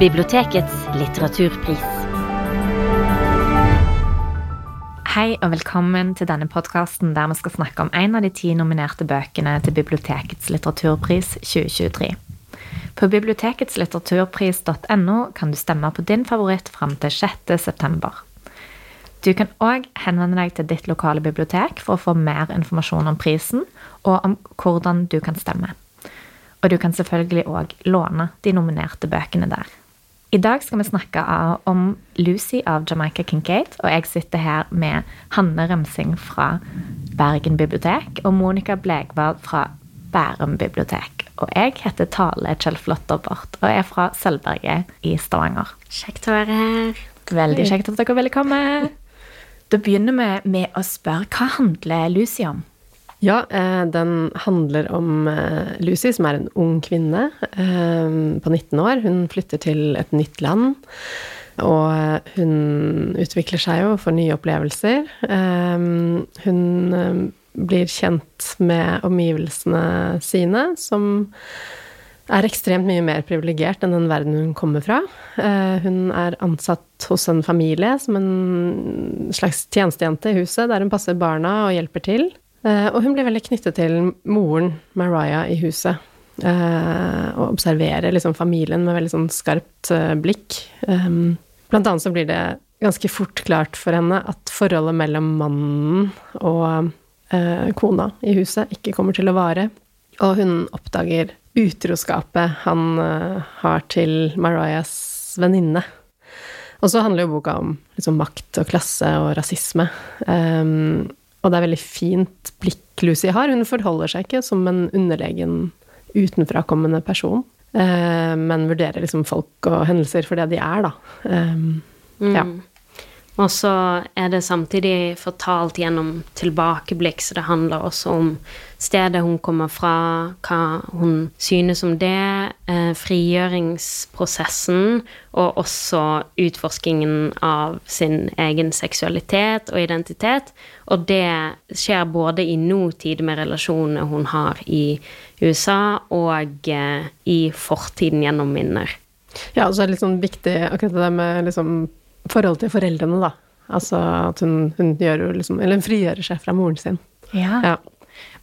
Bibliotekets litteraturpris. Hei og velkommen til denne podkasten der vi skal snakke om en av de ti nominerte bøkene til Bibliotekets litteraturpris 2023. På biblioteketslitteraturpris.no kan du stemme på din favoritt fram til 6.9. Du kan òg henvende deg til ditt lokale bibliotek for å få mer informasjon om prisen og om hvordan du kan stemme. Og du kan selvfølgelig òg låne de nominerte bøkene der. I dag skal vi snakke om Lucy av Jamaica Kincaid, og jeg sitter her med Hanne Remsing fra Bergen bibliotek og Monica Blegvald fra Bærum bibliotek. Og jeg heter Tale Kjellflotterbart og er fra Sølvberget i Stavanger. Kjekt å være her. Veldig kjekt at dere ville komme. Da begynner vi med å spørre hva handler Lucy om? Ja, eh, den handler om eh, Lucy, som er en ung kvinne eh, på 19 år. Hun flytter til et nytt land. Og hun utvikler seg jo for nye opplevelser. Hun blir kjent med omgivelsene sine, som er ekstremt mye mer privilegert enn den verden hun kommer fra. Hun er ansatt hos en familie som en slags tjenestejente i huset, der hun passer barna og hjelper til. Eh, og hun blir veldig knyttet til moren, Mariah, i huset. Eh, og observerer liksom familien med veldig sånn skarpt eh, blikk. Blant annet så blir det ganske fort klart for henne at forholdet mellom mannen og kona i huset ikke kommer til å vare. Og hun oppdager utroskapet han har til Mariahs venninne. Og så handler jo boka om liksom, makt og klasse og rasisme. Um, og det er veldig fint blikk Lucy har. Hun forholder seg ikke som en underlegen, utenfrakommende person, eh, men vurderer liksom folk og hendelser for det de er, da. Um, mm. Ja. Og så er det samtidig fortalt gjennom tilbakeblikk, så det handler også om stedet hun kommer fra, hva hun synes om det, eh, frigjøringsprosessen, og også utforskingen av sin egen seksualitet og identitet. Og det skjer både i nåtid med relasjonene hun har i USA, og eh, i fortiden gjennom minner. Ja, og så er det litt sånn viktig akkurat det med liksom forholdet til foreldrene, da. Altså at hun, hun gjør jo liksom Eller hun frigjører seg fra moren sin. Ja. ja.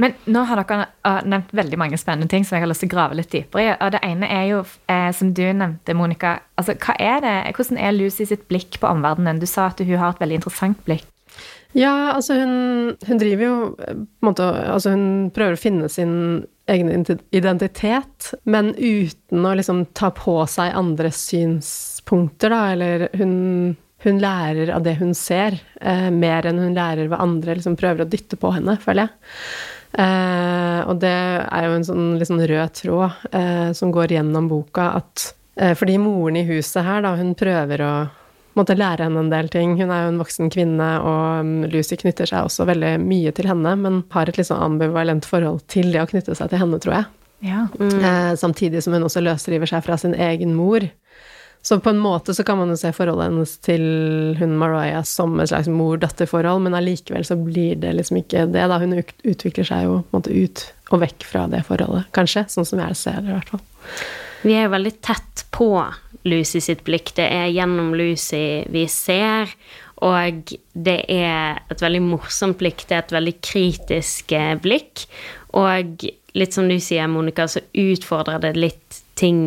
Men nå har dere uh, nevnt veldig mange spennende ting som jeg har lyst til å grave litt dypere i. Og det ene er jo, eh, som du nevnte, Monica. Altså, hva er det, Hvordan er Lucy sitt blikk på omverdenen? Du sa at hun har et veldig interessant blikk. Ja, altså hun, hun driver jo på en måte Altså hun prøver å finne sin egen identitet, men uten å liksom ta på seg andres synspunkter, da, eller hun hun lærer av det hun ser, eh, mer enn hun lærer hva andre liksom prøver å dytte på henne, føler jeg. Eh, og det er jo en sånn liksom rød tråd eh, som går gjennom boka, at eh, fordi moren i huset her, da, hun prøver å måtte lære henne en del ting. Hun er jo en voksen kvinne, og um, Lucy knytter seg også veldig mye til henne, men har et litt sånn ambivalent forhold til det å knytte seg til henne, tror jeg. Ja. Mm. Eh, samtidig som hun også løsriver seg fra sin egen mor. Så på en måte så kan man jo se forholdet hennes til hun Mariah som et slags mor-datter-forhold, men allikevel så blir det liksom ikke det, da. Hun utvikler seg jo på en måte ut og vekk fra det forholdet, kanskje. Sånn som jeg ser det, i hvert fall. Vi er jo veldig tett på Lucy sitt blikk. Det er gjennom Lucy vi ser, og det er et veldig morsomt blikk. Det er et veldig kritisk eh, blikk. Og litt som du sier, Monica, så utfordrer det litt ting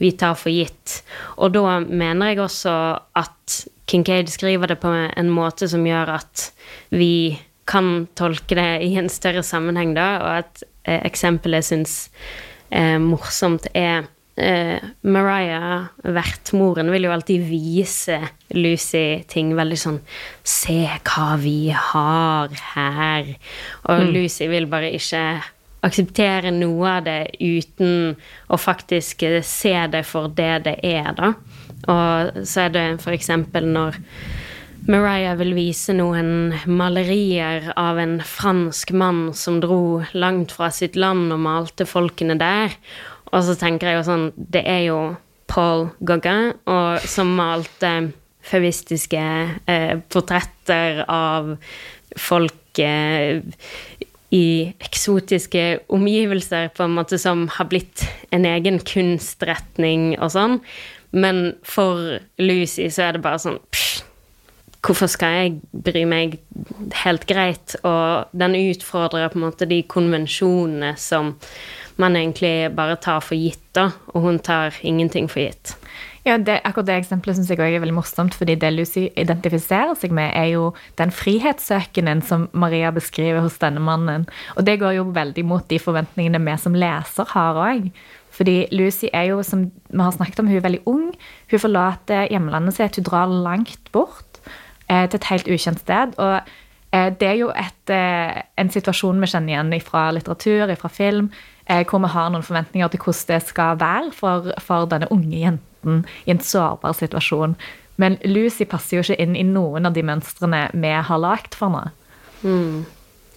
vi tar for gitt. Og da mener jeg også at Kincaid skriver det på en måte som gjør at vi kan tolke det i en større sammenheng, da, og et eh, eksempel jeg syns er morsomt, er eh, Mariah, vertmoren, vil jo alltid vise Lucy ting veldig sånn Se hva vi har her. Og mm. Lucy vil bare ikke akseptere noe av det uten å faktisk se det for det det er, da. Og så er det f.eks. når Mariah vil vise noen malerier av en fransk mann som dro langt fra sitt land og malte folkene der. Og så tenker jeg jo sånn Det er jo Paul Gauguin, og som malte feministiske eh, portretter av folk eh, i eksotiske omgivelser, på en måte som har blitt en egen kunstretning og sånn. Men for Lucy så er det bare sånn pff, Hvorfor skal jeg bry meg? Helt greit. Og den utfordrer på en måte de konvensjonene som man egentlig bare tar for gitt, da. Og hun tar ingenting for gitt. Ja, det, akkurat det eksempelet syns jeg også er veldig morsomt, fordi det Lucy identifiserer seg med, er jo den frihetssøkenden som Maria beskriver hos denne mannen. Og det går jo veldig mot de forventningene vi som leser har òg. Fordi Lucy er jo, som vi har snakket om, hun er veldig ung. Hun forlater hjemlandet sitt, hun drar langt bort eh, til et helt ukjent sted. Og eh, det er jo et, eh, en situasjon vi kjenner igjen fra litteratur, fra film, eh, hvor vi har noen forventninger til hvordan det skal være for, for denne unge jenten i en sårbar situasjon. Men Lucy passer jo ikke inn i noen av de mønstrene vi har lagd for henne. Mm.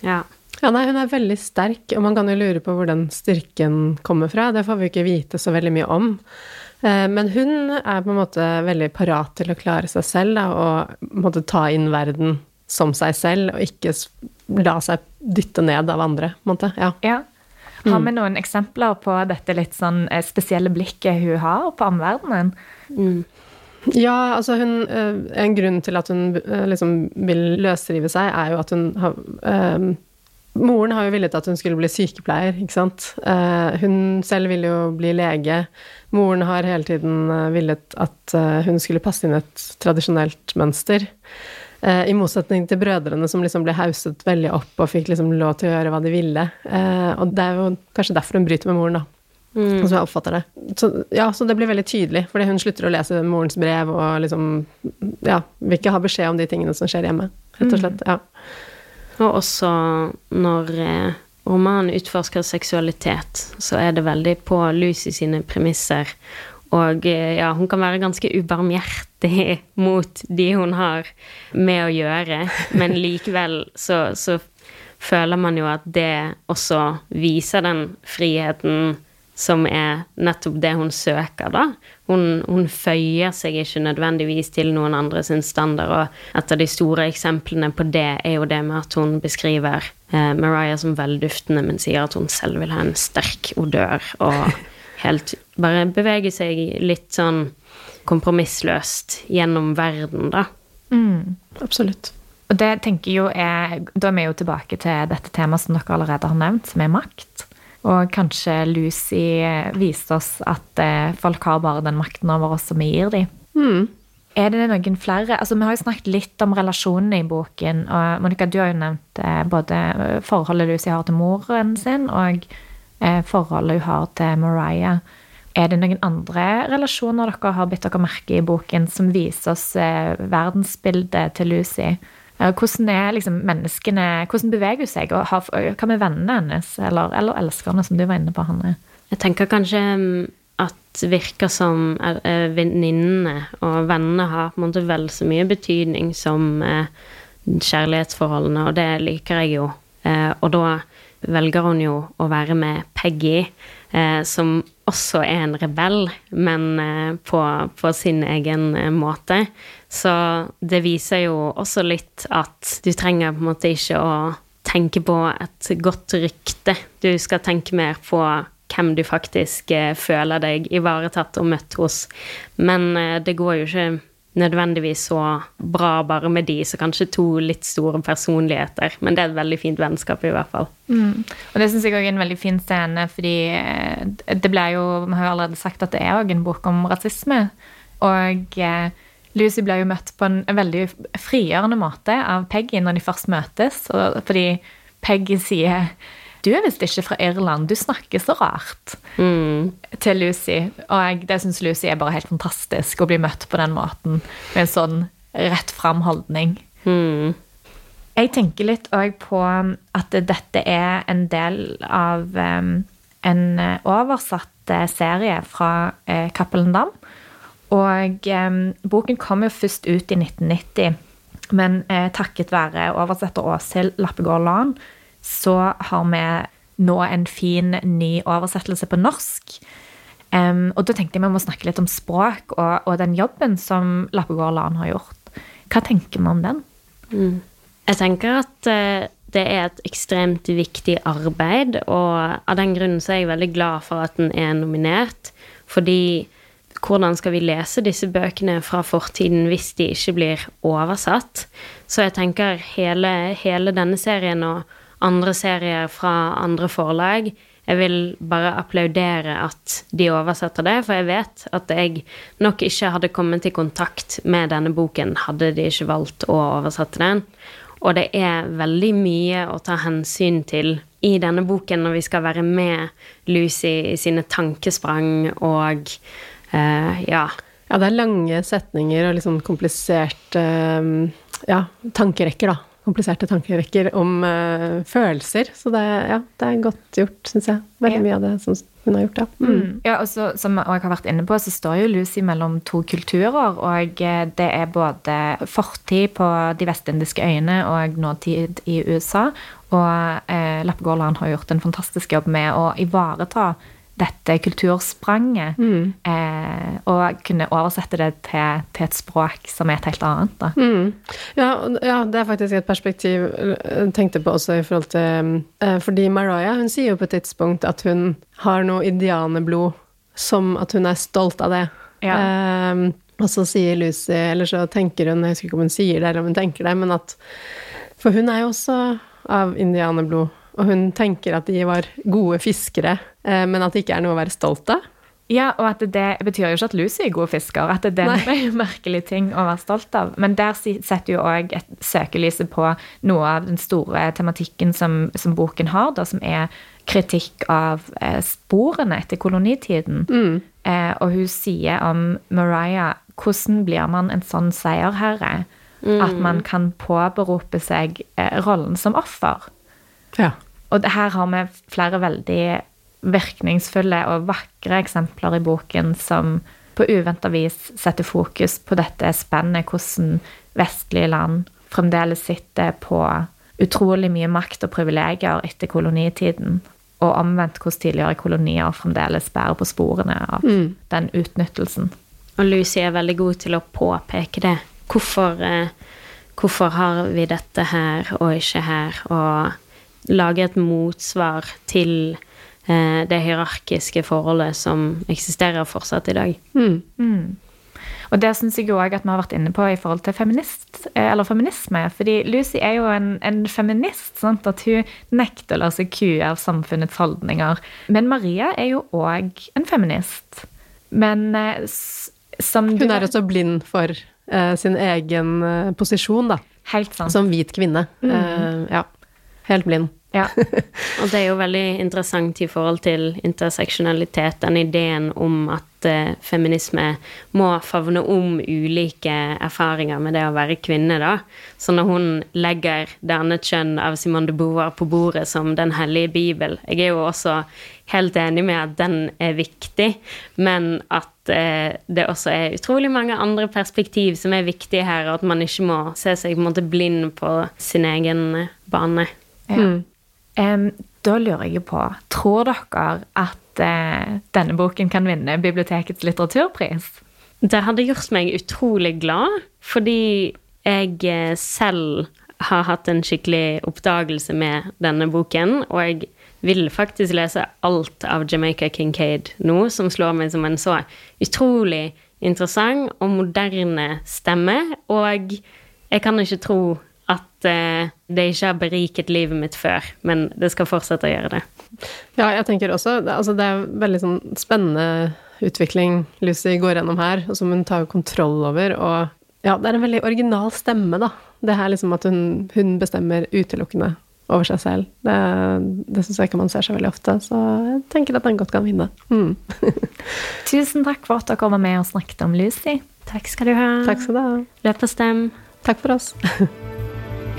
Ja. Ja, nei, Hun er veldig sterk, og man kan jo lure på hvor den styrken kommer fra. Det får vi ikke vite så veldig mye om. Eh, men hun er på en måte veldig parat til å klare seg selv da, og måtte ta inn verden som seg selv, og ikke la seg dytte ned av andre. på en måte. Ja. ja. Har vi noen eksempler på dette litt sånn eh, spesielle blikket hun har på omverdenen? Mm. Ja, altså hun En grunn til at hun liksom vil løsrive seg, er jo at hun har um, Moren har jo villet at hun skulle bli sykepleier, ikke sant. Uh, hun selv ville jo bli lege. Moren har hele tiden villet at hun skulle passe inn et tradisjonelt mønster. Uh, I motsetning til brødrene som liksom ble hauset veldig opp og fikk liksom lov til å gjøre hva de ville. og det er jo kanskje derfor hun bryter med moren, da. Mm. Som jeg oppfatter det. Så, ja, så det blir veldig tydelig, fordi hun slutter å lese morens brev og liksom Ja, vil ikke ha beskjed om de tingene som skjer hjemme, rett og slett. Ja. Og også når eh, romanen utforsker seksualitet, så er det veldig på Lucy sine premisser. Og eh, ja, hun kan være ganske ubarmhjertig mot de hun har med å gjøre, men likevel så, så føler man jo at det også viser den friheten som er nettopp det hun søker, da. Hun, hun, føyer seg ikke nødvendigvis til noen andre sin standard, og et av de store eksemplene på det er jo det med at hun beskriver eh, Mariah som velduftende, men sier at hun selv vil ha en sterk odør, og helt bare bevege seg litt sånn kompromissløst gjennom verden, da. Mm. Absolutt. Og det tenker jo er Da er vi jo tilbake til dette temaet som dere allerede har nevnt, som er makt. Og kanskje Lucy viste oss at eh, folk har bare den makten over oss som vi gir dem. Mm. Er det noen flere altså Vi har jo snakket litt om relasjonene i boken. og Monica, du har jo nevnt eh, både forholdet Lucy har til moren sin, og eh, forholdet hun har til Mariah. Er det noen andre relasjoner dere har bitt dere merke i boken, som viser oss verdensbildet til Lucy? Hvordan er liksom Hvordan beveger hun seg? Og hva med vennene hennes, eller, eller elskerne, som du var inne på, Hanne? Jeg tenker kanskje mm, at virker som eh, venninnene og vennene har på en måte vel så mye betydning som eh, kjærlighetsforholdene, og det liker jeg jo. Eh, og da velger hun jo å være med Peggy, som også er en rebell, men på, på sin egen måte. Så det viser jo også litt at du trenger på en måte ikke å tenke på et godt rykte. Du skal tenke mer på hvem du faktisk eh, føler deg ivaretatt og møtt hos. Men eh, det går jo ikke nødvendigvis så bra bare med de, så kanskje to litt store personligheter. Men det er et veldig fint vennskap, i hvert fall. Mm. Og det syns jeg òg er en veldig fin scene, fordi eh, det ble jo Vi har jo allerede sagt at det er òg en bok om rasisme. Og eh, Lucy blir jo møtt på en, veldig frigjørende måte av Peggy når de først møtes. fordi Peggy sier du er visst ikke fra Irland, du snakker så rart. Mm. Til Lucy. Og jeg, det syns Lucy er bare helt fantastisk å bli møtt på den måten. Med en sånn rett fram-holdning. Mm. Jeg tenker litt òg på at dette er en del av um, en oversatt eh, serie fra uh, Cappelen Dam. Og um, boken kom jo først ut i 1990. Men eh, takket være oversetter Åshild Lappegård Lahn, så har vi nå en fin, ny oversettelse på norsk. Um, og da tenkte jeg vi må snakke litt om språk og, og den jobben som Lappegård Lan har gjort. Hva tenker vi om den? Mm. Jeg tenker at uh, det er et ekstremt viktig arbeid, og av den grunnen er jeg veldig glad for at den er nominert. Fordi hvordan skal vi lese disse bøkene fra fortiden hvis de ikke blir oversatt? Så jeg tenker hele, hele denne serien og andre serier fra andre forlag jeg vil bare applaudere at de oversetter det, for jeg vet at jeg nok ikke hadde kommet i kontakt med denne boken hadde de ikke valgt å oversette den. Og det er veldig mye å ta hensyn til i denne boken når vi skal være med Lucy i sine tankesprang og uh, ja. Ja, det er lange setninger og liksom kompliserte ja, tankerekker, da kompliserte tankerekker om uh, følelser. Så det, ja, det er godt gjort, syns jeg. Veldig mye av det som hun har gjort, ja. Mm. mm. ja og så, som jeg har vært inne på, så står jo Lucy mellom to kulturer. Og eh, det er både fortid på de vestindiske øyene og nåtid i USA. Og eh, Lappegårdland har gjort en fantastisk jobb med å ivareta dette kulturspranget, mm. eh, og kunne oversette det til, til, et språk som er et helt annet. Mm. Ja, ja, det er faktisk et perspektiv jeg tenkte på også i forhold til eh, Fordi Mariah hun sier jo på et tidspunkt at hun har noe indianerblod, som at hun er stolt av det. Ja. Eh, og så sier Lucy, eller så tenker hun, jeg husker ikke om hun sier det eller om hun tenker det, men at For hun er jo også av indianerblod. Og hun tenker at de var gode fiskere, eh, men at det ikke er noe å være stolt av. Ja, og at det betyr jo ikke at Lucy er god fisker, at det er en merkelig ting å være stolt av. Men der setter jo òg et søkelyset på noe av den store tematikken som, som boken har, da, som er kritikk av eh, sporene etter kolonitiden. Mm. Eh, og hun sier om Mariah hvordan blir man en sånn seierherre? Mm. At man kan påberope seg eh, rollen som offer. Ja. Og her har vi flere veldig virkningsfulle og vakre eksempler i boken som på uventa vis setter fokus på dette spennet, hvordan vestlige land fremdeles sitter på utrolig mye makt og privilegier etter kolonitiden, og omvendt hvordan tidligere kolonier fremdeles bærer på sporene av mm. den utnyttelsen. Og Lucy er veldig god til å påpeke det. Hvorfor, eh, hvorfor har vi dette her og ikke her? Og lage et motsvar til eh, det hierarkiske forholdet som eksisterer fortsatt i dag. Mm. Mm. Og det syns jeg òg at vi har vært inne på i forhold til feminist, eh, eller feminisme. Fordi Lucy er jo en, en feminist. Sant? At hun nekter å la seg kue av samfunnets holdninger. Men Maria er jo òg en feminist. Men eh, som Hun er også blind for eh, sin egen uh, posisjon, da. Helt sant. Som hvit kvinne. Mm. Uh, ja. Helt blind. Ja, og det er jo veldig interessant i forhold til interseksjonalitet, den ideen om at uh, feminisme må favne om ulike erfaringer med det å være kvinne, da. Så når hun legger det annet kjønn av Simone de Beauvoir på bordet som Den hellige bibel Jeg er jo også helt enig med at den er viktig, men at uh, det også er utrolig mange andre perspektiv som er viktige her, og at man ikke må se seg på en måte blind på sin egen bane. Ja. Mm. Da lurer jeg på Tror dere at uh, denne boken kan vinne bibliotekets litteraturpris? Det hadde gjort meg utrolig glad, fordi jeg eh, selv har hatt en skikkelig oppdagelse med denne boken, og jeg vil faktisk lese alt av Jamaica Kincaid nå, som slår meg som en så utrolig interessant og moderne stemme, og jeg kan ikke tro at eh, det ikke har beriket livet mitt før, men det skal fortsette å gjøre det. Ja, jeg tenker også altså Det er veldig sånn spennende utvikling Lucy går gjennom her, og som hun tar kontroll over. Og ja, det er en veldig original stemme, da. Det her liksom at hun, hun bestemmer utelukkende over seg selv. Det, det syns jeg ikke man ser så veldig ofte, så jeg tenker at den godt kan vinne. Mm. Tusen takk for at dere var med og snakket om Lucy. Takk skal du ha. Takk skal du ha. Løp og stem. Takk for oss.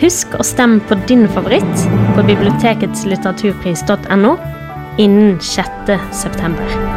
Husk å stemme på din favoritt på biblioteketslitteraturpris.no innen 6. september.